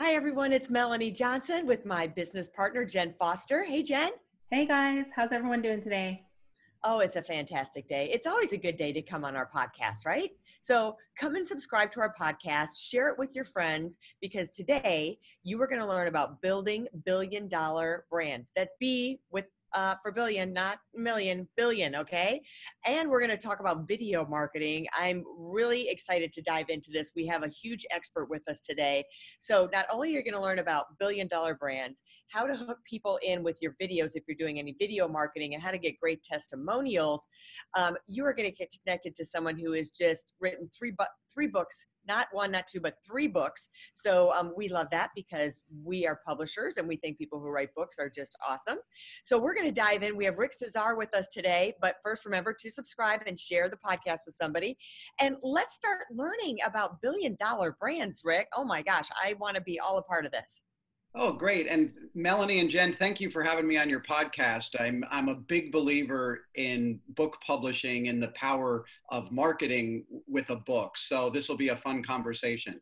Hi, everyone. It's Melanie Johnson with my business partner, Jen Foster. Hey, Jen. Hey, guys. How's everyone doing today? Oh, it's a fantastic day. It's always a good day to come on our podcast, right? So come and subscribe to our podcast, share it with your friends, because today you are going to learn about building billion dollar brands. That's B with uh, for billion, not million, billion, okay? And we're to talk about video marketing. I'm really excited to dive into this. We have a huge expert with us today. So, not only are you to learn about billion dollar brands, how to hook people in with your videos if you're doing any video marketing, and how to get great testimonials, um, you are to get connected to someone who has just written three, bu- three books not one, not two, but three books. So um, we love that because we are publishers and we think people who write books are just awesome. So we're going to dive in. We have Rick Cesari with us today, but first remember to subscribe and share the podcast with somebody. And let's start learning about billion dollar brands, Rick. Oh my gosh, I want to be all a part of this. Oh, great. And Melanie and Jen, thank you for having me on your podcast. I'm, I'm a big believer in book publishing and the power of marketing with a book. So this will be a fun conversation.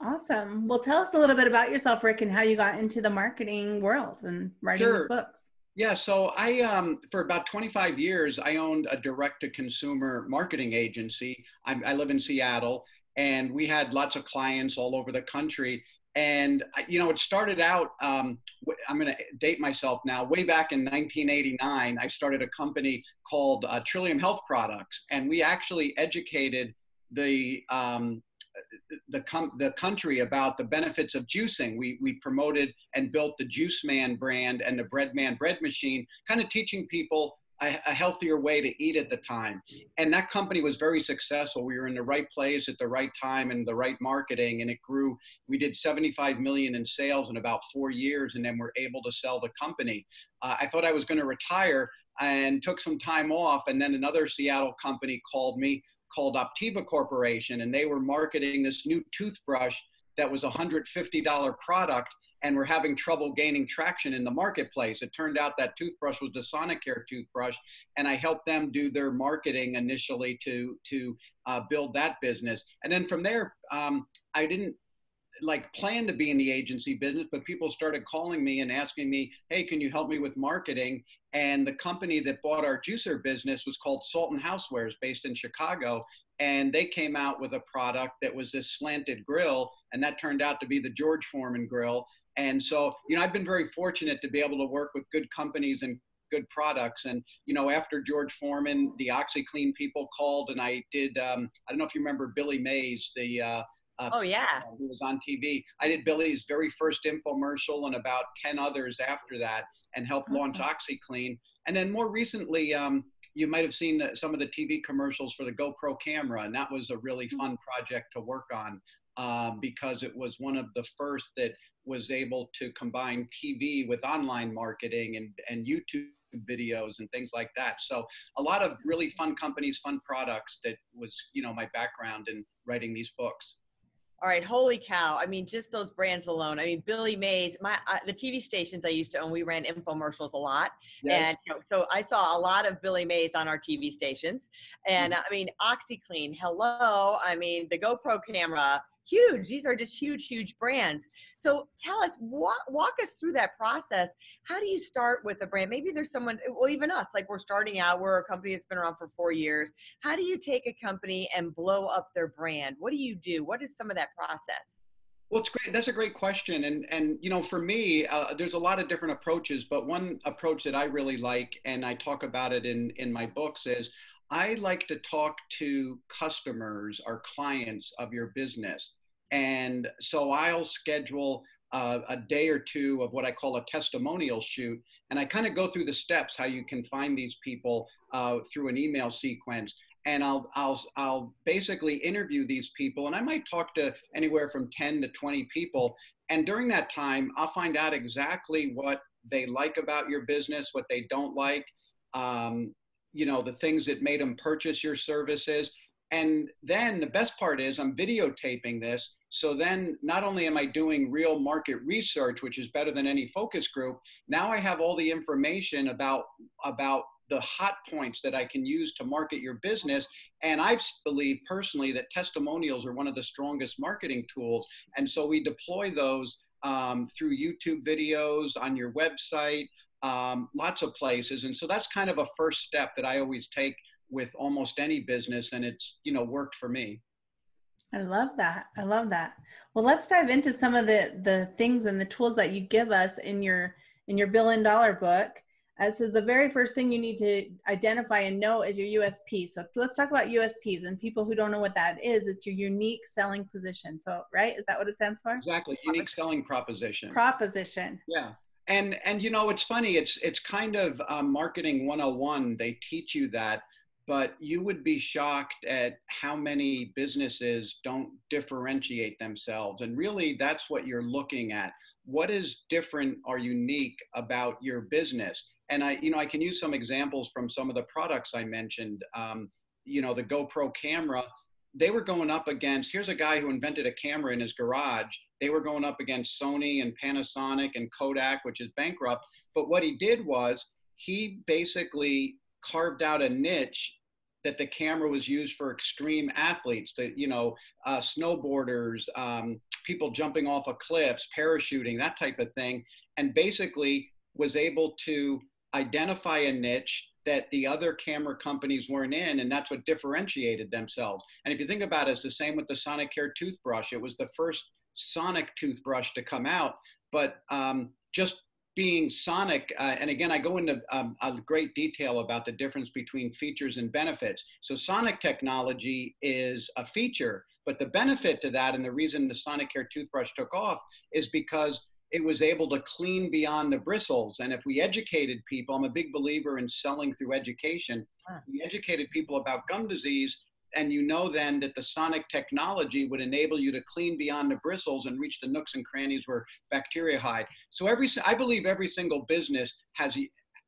Awesome. Well, tell us a little bit about yourself, Rick, and how you got into the marketing world and writing sure. these books. Yeah, so I, um, for about 25 years, I owned a direct to consumer marketing agency. I, I live in Seattle, and we had lots of clients all over the country and you know it started out um, i'm going to date myself now way back in 1989 i started a company called uh, trillium health products and we actually educated the um, the, com- the country about the benefits of juicing. We, we promoted and built the Juice Man brand and the Bread Man bread machine, kind of teaching people a, a, healthier way to eat at the time. And that company was very successful. We were in the right place at the right time and the right marketing, and it grew. We did 75 million in sales in about four years, and then we're able to sell the company. Uh, I thought I was going to retire and took some time off, and then another Seattle company called me called Optiva Corporation, and they were marketing this new toothbrush that was a $150 product and we were having trouble gaining traction in the marketplace. It turned out that toothbrush was the Sonicare toothbrush, and I helped them do their marketing initially to to uh, build that business. And then from there, um, I didn't like plan to be in the agency business, but people started calling me and asking me, "Hey, can you help me with marketing?" And the company that bought our juicer business was called Salton Housewares, based in Chicago. And they came out with a product that was this slanted grill, and that turned out to be the George Foreman grill. And so, you know, I've been very fortunate to be able to work with good companies and good products. And, you know, after George Foreman, the OxiClean people called and I did, um, I don't know if you remember Billy Mays, the, uh, uh, oh yeah, who was on TV. I did Billy's very first infomercial and about ten others after that, and helped awesome. launch OxiClean. And then more recently, um, you might have seen some of the TV commercials for the GoPro camera, and that was a really mm-hmm. fun project to work on um, because it was one of the first that was able to combine TV with online marketing and, and YouTube videos and things like that. So a lot of really fun companies, fun products that was, you know, my background in writing these books. All right, holy cow! I mean, just those brands alone. I mean, Billy Mays, my uh, the TV stations I used to own, we ran infomercials a lot, yes. and you know, so I saw a lot of Billy Mays on our TV stations. And mm-hmm. I mean, OxiClean, hello! I mean, the GoPro camera, huge. These are just huge, huge brands. So tell us, walk, walk us through that process. How do you start with a brand? Maybe there's someone, well, even us, like we're starting out, we're a company that's been around for four years. How do you take a company and blow up their brand? What do you do? What is some of that process? Well, it's great. That's a great question, and and you know, for me, uh, there's a lot of different approaches, but one approach that I really like, and I talk about it in in my books, is I like to talk to customers or clients of your business. And so I'll schedule uh, a day or two of what I call a testimonial shoot. And I kind of go through the steps how you can find these people uh, through an email sequence. And I'll, I'll, I'll basically interview these people, and I might talk to anywhere from 10 to 20 people. And during that time, I'll find out exactly what they like about your business, what they don't like, um, you know, the things that made them purchase your services. And then the best part is I'm videotaping this. So then not only am I doing real market research, which is better than any focus group, now I have all the information about, about the hot points that I can use to market your business. And I believe personally that testimonials are one of the strongest marketing tools. And so we deploy those um, through YouTube videos, on your website, um, lots of places. And so that's kind of a first step that I always take with almost any business. And it's, you know, worked for me. I love that. I love that. Well, let's dive into some of the the things and the tools that you give us in your in your billion dollar book. As is the very first thing you need to identify and know is your USP. So let's talk about USPs and people who don't know what that is. It's your unique selling position. So right, is that what it stands for? Exactly, unique selling proposition. Proposition. Yeah, and and you know it's funny. It's it's kind of um, marketing 101. They teach you that, but you would be shocked at how many businesses don't differentiate themselves. And really, that's what you're looking at. What is different or unique about your business? and I, you know, I can use some examples from some of the products I mentioned. Um, you know, the GoPro camera, they were going up against, here's a guy who invented a camera in his garage. They were going up against Sony and Panasonic and Kodak, which is bankrupt. But what he did was he basically carved out a niche that the camera was used for extreme athletes, that you know, uh, snowboarders, um, people jumping off of cliffs, parachuting, that type of thing. And basically was able to identify a niche that the other camera companies weren't in, and that's what differentiated themselves. And if you think about it, it's the same with the Sonicare toothbrush. It was the first sonic toothbrush to come out, but um, just being sonic, uh, and again, I go into um, a great detail about the difference between features and benefits. So sonic technology is a feature, but the benefit to that and the reason the Sonicare toothbrush took off is because it was able to clean beyond the bristles. And if we educated people, I'm a big believer in selling through education. Ah. We educated people about gum disease, and you know then that the sonic technology would enable you to clean beyond the bristles and reach the nooks and crannies where bacteria hide. So every, I believe every single business has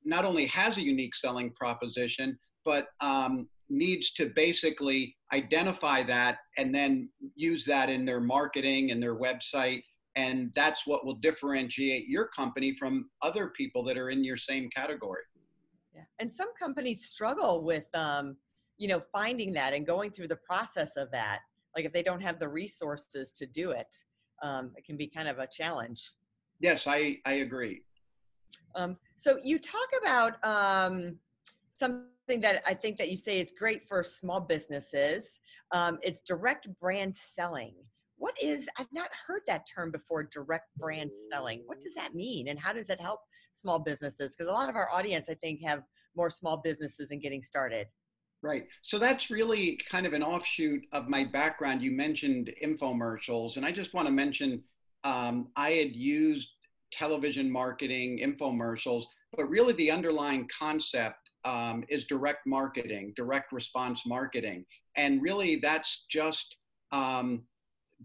not only has a unique selling proposition, but um, needs to basically identify that and then use that in their marketing and their website and that's what will differentiate your company from other people that are in your same category. Yeah and some companies struggle with um, you know finding that and going through the process of that like if they don't have the resources to do it um, it can be kind of a challenge. Yes i i agree. Um, so you talk about um, something that i think that you say is great for small businesses. Um, it's direct brand selling what is i've not heard that term before direct brand selling. What does that mean and how does it help small businesses? Because a lot of our audience i think have more small businesses and getting started. Right. So that's really kind of an offshoot of my background. You mentioned infomercials and i just want to mention um, i had used television marketing infomercials but really the underlying concept um, is direct marketing direct response marketing. And really that's just um,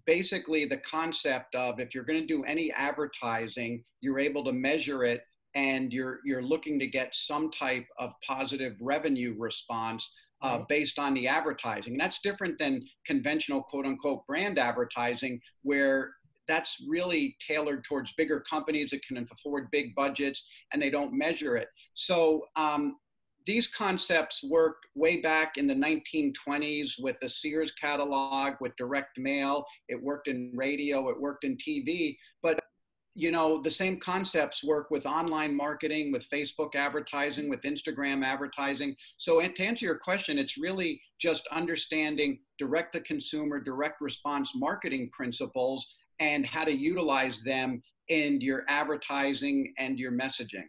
basically the concept of if you're going to do any advertising, you're able to measure it and you're you're looking to get some type of positive revenue response uh, based on the advertising. And that's different than conventional quote unquote brand advertising, where that's really tailored towards bigger companies that can afford big budgets and they don't measure it. So um, these concepts worked way back in the 1920s with the Sears catalog, with direct mail. It worked in radio, it worked in TV. But you know, the same concepts work with online marketing, with Facebook advertising, with Instagram advertising. So, to answer your question, it's really just understanding direct to consumer, direct response marketing principles and how to utilize them in your advertising and your messaging.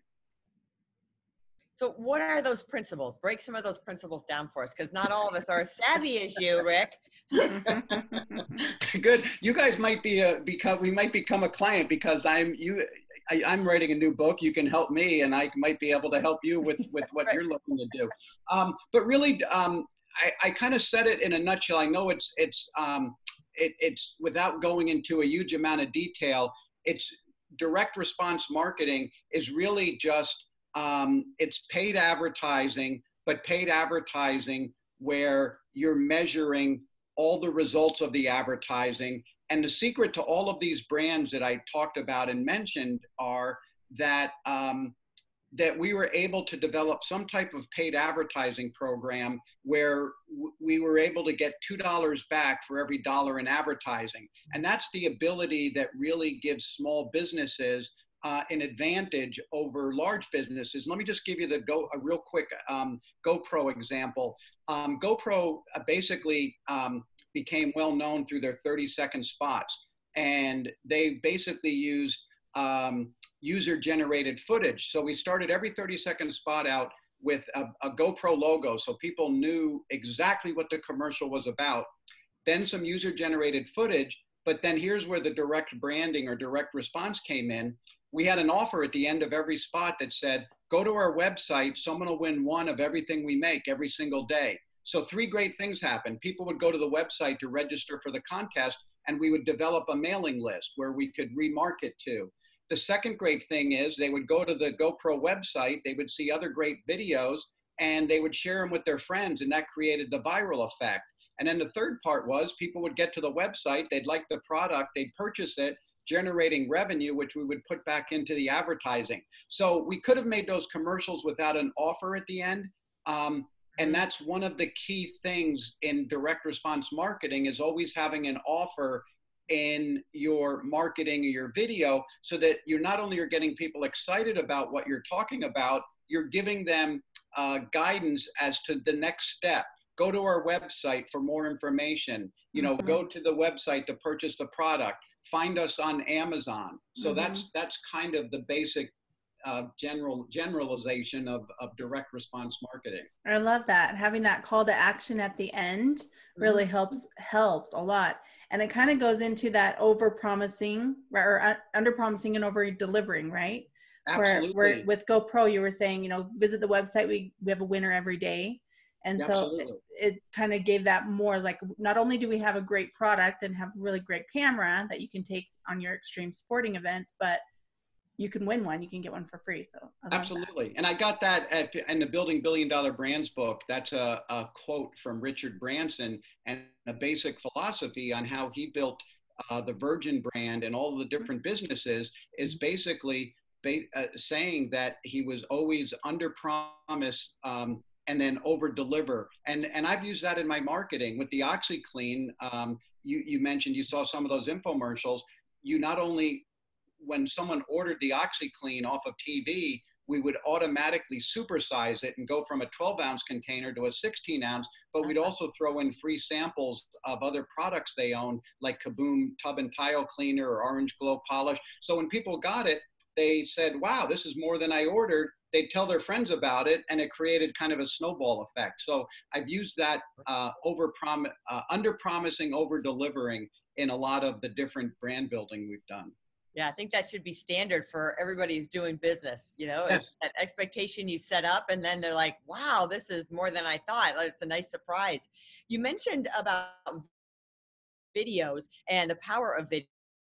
So, what are those principles? Break some of those principles down for us, because not all of us are as savvy as you, Rick. Good. You guys might be a because we might become a client because I'm you. I, am writing a new book. You can help me, and I might be able to help you with with what right. you're looking to do. Um, but really, um, I, I kind of said it in a nutshell. I know it's it's um, it, it's without going into a huge amount of detail it's direct response marketing is really just um, it's paid advertising, but paid advertising where you're measuring all the results of the advertising. And the secret to all of these brands that I talked about and mentioned are that um, that we were able to develop some type of paid advertising program where we were able to get $2 back for every dollar in advertising. And that's the ability that really gives small businesses uh, an advantage over large businesses. Let me just give you the go a real quick um, GoPro example. Um, GoPro uh, basically um, became well known through their 30 second spots, and they basically used um, user generated footage. So we started every 30 second spot out with a, a, GoPro logo so people knew exactly what the commercial was about. Then some user generated footage. But then here's where the direct branding or direct response came in. We had an offer at the end of every spot that said, go to our website, someone will win one of everything we make every single day. So three great things happened. People would go to the website to register for the contest and we would develop a mailing list where we could remarket to. The second great thing is they would go to the GoPro website, they would see other great videos, and they would share them with their friends, and that created the viral effect. And then the third part was people would get to the website, they'd like the product, they'd purchase it, generating revenue, which we would put back into the advertising. So we could have made those commercials without an offer at the end. Um, and mm-hmm. that's one of the key things in direct response marketing is always having an offer in your marketing or your video so that you're not only are getting people excited about what you're talking about you're giving them uh, guidance as to the next step go to our website for more information you know mm-hmm. go to the website to purchase the product find us on amazon so mm-hmm. that's that's kind of the basic uh, general generalization of, of direct response marketing. I love that. Having that call to action at the end really mm-hmm. helps helps a lot. And it kind of goes into that over promising or under promising and over delivering, right? Absolutely. Where, where with GoPro, you were saying, you know, visit the website. We we have a winner every day. And so it, it kind of gave that more like not only do we have a great product and have really great camera that you can take on your extreme sporting events, but you can win one. You can get one for free. So absolutely, that. and I got that at, in the Building Billion Dollar Brands book. That's a, a quote from Richard Branson and a basic philosophy on how he built uh, the Virgin brand and all the different businesses. Is basically ba- uh, saying that he was always under promise. Um, and then over deliver and and i've used that in my marketing with the OxiClean um, you, you mentioned you saw some of those infomercials you not only when someone ordered the OxiClean off of TV, we would automatically supersize it and go from a 12 ounce container to a 16 ounce, but we'd uh-huh. also throw in free samples of other products they own, like Kaboom Tub and Tile Cleaner or Orange Glo Polish. So when people got it, they said, wow, this is more than I ordered. They'd tell their friends about it, and it created kind of a snowball effect. So I've used that uh, over prom- uh, under promising, over delivering in a lot of the different brand building we've done. Yeah, I think that should be standard for everybody who's doing business. You know, yes. that expectation you set up, and then they're like, "Wow, this is more than I thought." It's a nice surprise. You mentioned about videos and the power of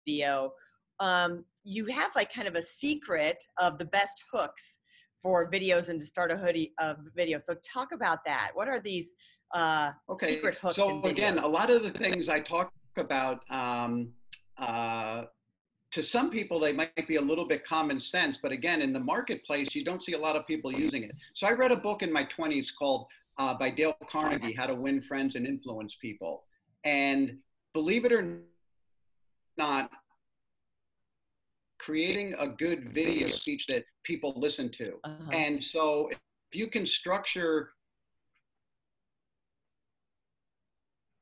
video. Um, you have like kind of a secret of the best hooks for videos and to start a hoodie of video. So talk about that. What are these uh, okay. secret hooks? So again, a lot of the things I talk about. Um, uh, to some people, they might be a little bit common sense, but again, in the marketplace, you don't see a lot of people using it. So I read a book in my 20s called uh, by Dale Carnegie, How to Win Friends and Influence People. And believe it or not, creating a good video speech that people listen to. Uh-huh. And so if you can structure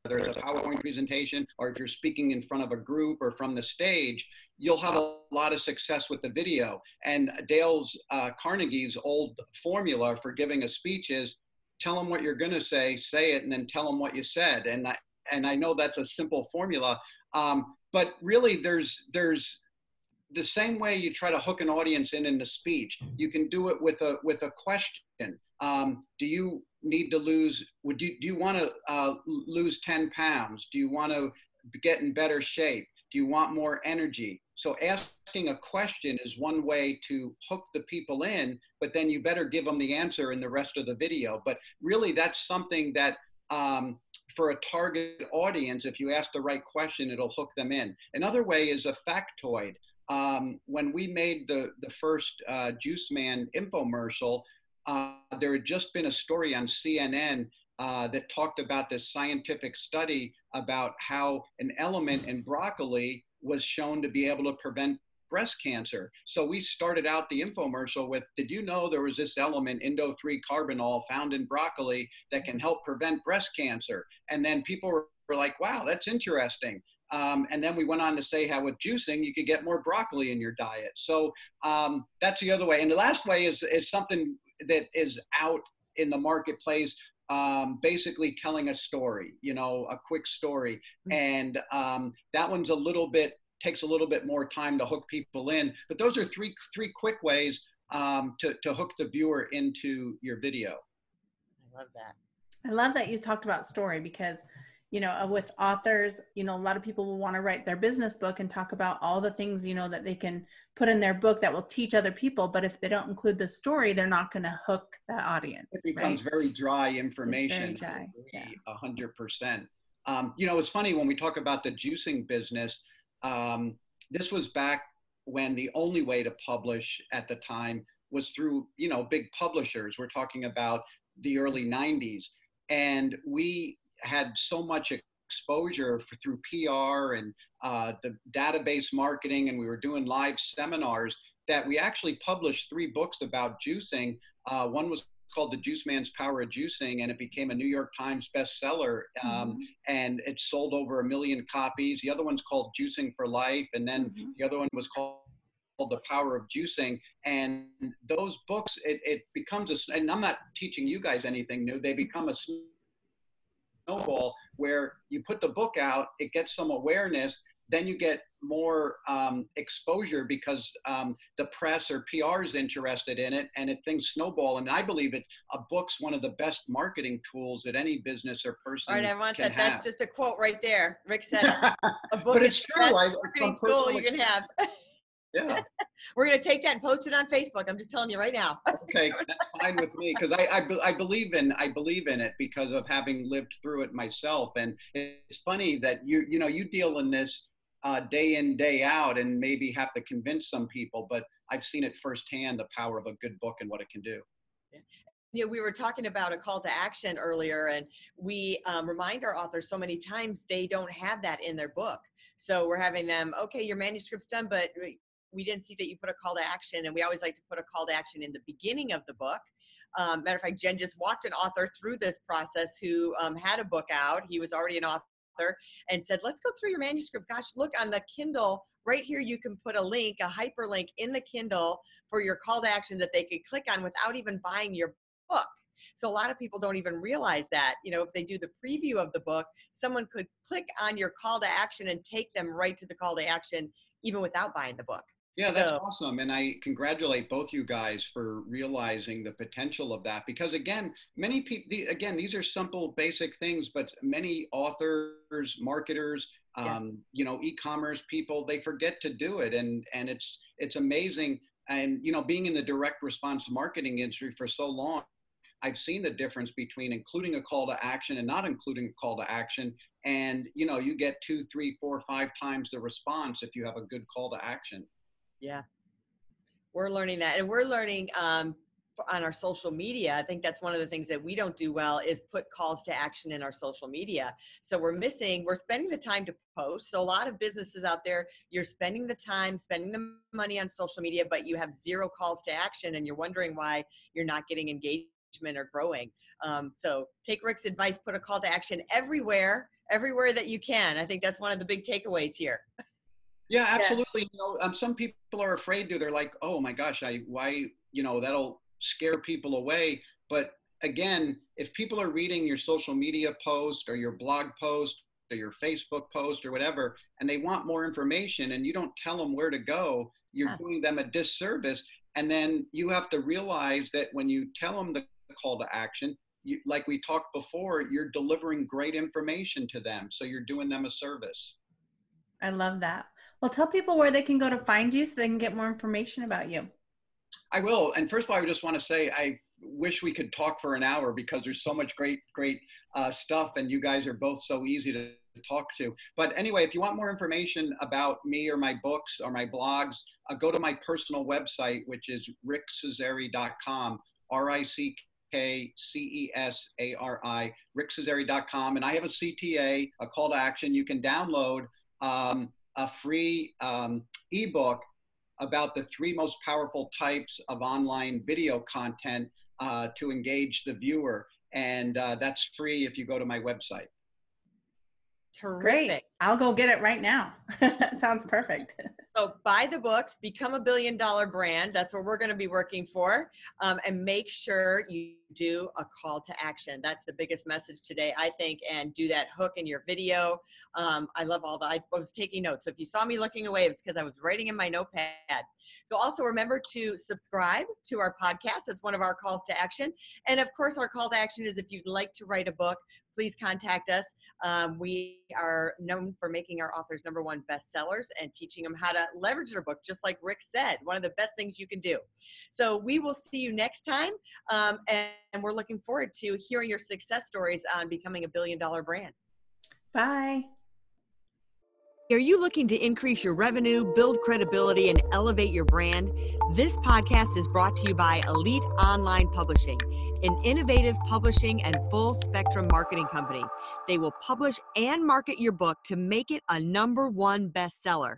whether it's a PowerPoint presentation or if you're speaking in front of a group or from the stage, you'll have a lot of success with the video. And Dale's uh, Carnegie's old formula for giving a speech is tell them what you're going to say, say it, and then tell them what you said. And I, and I know that's a simple formula, um, but really there's there's the same way you try to hook an audience in in the speech. You can do it with a with a question. Um, do you need to lose? Would you do you want to uh, lose 10 pounds? Do you want to get in better shape? Do you want more energy? So asking a question is one way to hook the people in, but then you better give them the answer in the rest of the video. But really, that's something that um, for a target audience, if you ask the right question, it'll hook them in. Another way is a factoid. Um, when we made the, the first uh, Juice Man infomercial, uh, there had just been a story on CNN uh, that talked about this scientific study about how an element in broccoli was shown to be able to prevent breast cancer. So we started out the infomercial with Did you know there was this element, Indole 3 carbinol, found in broccoli that can help prevent breast cancer? And then people were like, Wow, that's interesting. Um, and then we went on to say how with juicing, you could get more broccoli in your diet. So um, that's the other way. And the last way is, is something that is out in the marketplace um, basically telling a story, you know, a quick story. Mm-hmm. And um, that one's a little bit, takes a little bit more time to hook people in. But those are three, three quick ways um, to, to hook the viewer into your video. I love that. I love that you talked about story because you know uh, with authors you know a lot of people will want to write their business book and talk about all the things you know that they can put in their book that will teach other people but if they don't include the story they're not going to hook that audience it becomes right? very dry information very dry. A hundred percent um, you know it's funny when we talk about the juicing business um, this was back when the only way to publish at the time was through you know big publishers we're talking about the early 90s and we had so much exposure for, through PR and uh, the database marketing, and we were doing live seminars that we actually published three books about juicing. Uh, one was called The Juice Man's Power of Juicing, and it became a New York Times bestseller, um, mm-hmm. and it sold over a million copies. The other one's called Juicing for Life, and then mm-hmm. the other one was called the power of juicing and those books it, it becomes a and i'm not teaching you guys anything new they become a snowball where you put the book out, it gets some awareness, then you get more um, exposure because um, the press or PR is interested in it and it things snowball. And I believe it a book's one of the best marketing tools that any business or person. All right, I want that. Have. That's just a quote right there. Rick said a book but it's true. I, tool you can have. Yeah. We're going to take that and post it on Facebook. I'm just telling you right now. okay, that's fine with me because I, I, I believe in I believe in it because of having lived through it myself. And it's funny that you you know you deal in this uh, day in day out and maybe have to convince some people, but I've seen it firsthand the power of a good book and what it can do. Yeah you know, we were talking about a call to action earlier, and we um, remind our authors so many times they don't have that in their book. So we're having them, okay, your manuscript's done, but we didn't see that you put a call to action, and we always like to put a call to action in the beginning of the book. Um, matter of fact, Jen just walked an author through this process who um, had a book out. He was already an author and said, Let's go through your manuscript. Gosh, look on the Kindle right here. You can put a link, a hyperlink in the Kindle for your call to action that they could click on without even buying your book. So a lot of people don't even realize that. You know, if they do the preview of the book, someone could click on your call to action and take them right to the call to action even without buying the book. Yeah, that's so, awesome. And I congratulate both you guys for realizing the potential of that because again, many people again, these are simple basic things, but many authors, marketers, yeah. um, you know, e-commerce people, they forget to do it. And and it's it's amazing. And you know, being in the direct response marketing industry for so long, I've seen the difference between including a call to action and not including a call to action. And you know, you get two, three, four, five times the response if you have a good call to action. Yeah. We're learning that. And we're learning um, on our social media. I think that's one of the things that we don't do well is put calls to action in our social media. So we're missing, we're spending the time to post. So a lot of businesses out there, you're spending the time, spending the money on social media, but you have zero calls to action and you're wondering why you're not getting engagement or growing. Um, so take Rick's advice, put a call to action everywhere, everywhere that you can. I think that's one of the big takeaways here. Yeah, absolutely. Yeah. You know, um, some people are afraid to. They're like, "Oh my gosh, I why you know that'll scare people away." But again, if people are reading your social media post or your blog post or your Facebook post or whatever, and they want more information, and you don't tell them where to go, you're yeah. doing them a disservice. And then you have to realize that when you tell them the call to action, you, like we talked before, you're delivering great information to them. So you're doing them a service. I love that. Well, tell people where they can go to find you so they can get more information about you. I will. And first of all, I just want to say I wish we could talk for an hour because there's so much great, great uh, stuff, and you guys are both so easy to talk to. But anyway, if you want more information about me or my books or my blogs, uh, go to my personal website, which is rickcesari.com, R I C K C E S A R I, rickcesari.com. And I have a CTA, a call to action. You can download um, a free um, ebook about the three most powerful types of online video content uh, to engage the viewer. And uh, that's free if you go to my website. Terrific. Great. I'll go get it right now. that sounds perfect. So buy the books, become a billion dollar brand. That's what we're going to be working for. Um, and make sure you do a call to action. That's the biggest message today, I think. And do that hook in your video. Um, I love all the, I was taking notes. So if you saw me looking away, it's because I was writing in my notepad. So also remember to subscribe to our podcast. That's one of our calls to action. And of course, our call to action is if you'd like to write a book, please contact us. Um, we are known for making our authors number one bestsellers and teaching them how to leverage their book, just like Rick said, one of the best things you can do. So we will see you next time. Um, and, and we're looking forward to hearing your success stories on becoming a billion dollar brand. Bye. Are you looking to increase your revenue, build credibility, and elevate your brand? This podcast is brought to you by Elite Online Publishing, an innovative publishing and full spectrum marketing company. They will publish and market your book to make it a number one bestseller.